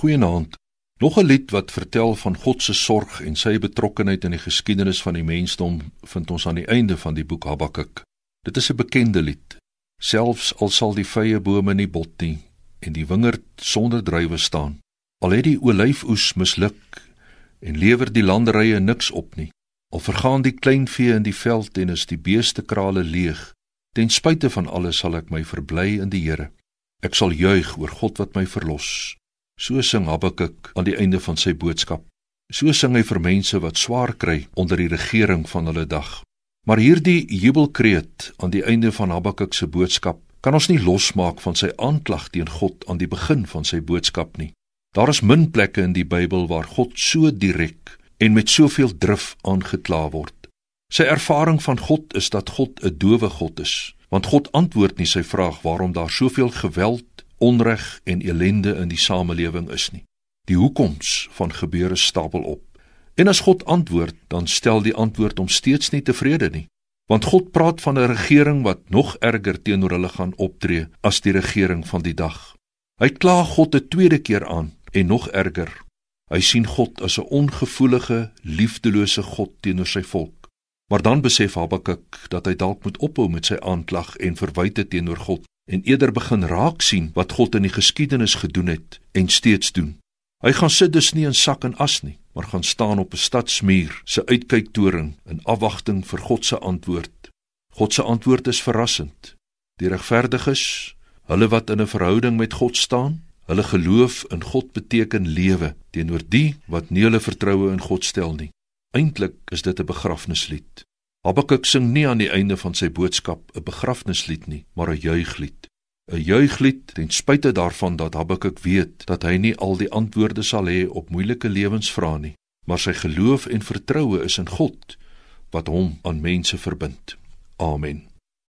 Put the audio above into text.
Goeienaand. Nog 'n lied wat vertel van God se sorg en sy betrokkeheid in die geskiedenis van die mensdom vind ons aan die einde van die boek Habakuk. Dit is 'n bekende lied. Selfs al sal die vrye bome nie bot nie en die wingerd sonder druiwe staan, al het die olyfoes misluk en lewer die landerye niks op nie, al vergaan die kleinvee in die veld en is die beeste krale leeg, ten spyte van alles sal ek my verbly in die Here. Ek sal juig oor God wat my verlos. So sing Habakuk aan die einde van sy boodskap. So sing hy vir mense wat swaar kry onder die regering van hulle dag. Maar hierdie jubelkreet aan die einde van Habakuk se boodskap kan ons nie losmaak van sy aanklag teen God aan die begin van sy boodskap nie. Daar is min plekke in die Bybel waar God so direk en met soveel drif aangekla word. Sy ervaring van God is dat God 'n dowe God is, want God antwoord nie sy vraag waarom daar soveel geweld, onreg en elende in die samelewing is nie. Die hoekoms van gebeure stapel op. En as God antwoord, dan stel die antwoord hom steeds nie tevrede nie. Want God praat van 'n regering wat nog erger teenoor hulle gaan optree as die regering van die dag. Hy kla God 'n tweede keer aan en nog erger. Hy sien God as 'n ongevoelige, liefdelose God teenoor sy volk. Maar dan besef Habakuk dat hy dalk moet ophou met sy aanklag en verwyte teenoor God en eerder begin raak sien wat God in die geskiedenis gedoen het en steeds doen. Hy gaan sit dus nie in sak en as nie, maar gaan staan op 'n stadsmuur se uitkyktoring in afwagting vir God se antwoord. God se antwoord is verrassend. Die regverdiges, hulle wat in 'n verhouding met God staan, hulle geloof in God beteken lewe teenoor die wat nie hulle vertroue in God stel nie. Eintlik is dit 'n begrafnislied. Habakuk sing nie aan die einde van sy boodskap 'n begrafnislied nie, maar 'n juiglied. 'n juiglied ten spyte daarvan dat Habakuk weet dat hy nie al die antwoorde sal hê op moeilike lewensvrae nie, maar sy geloof en vertroue is in God wat hom aan mense verbind. Amen.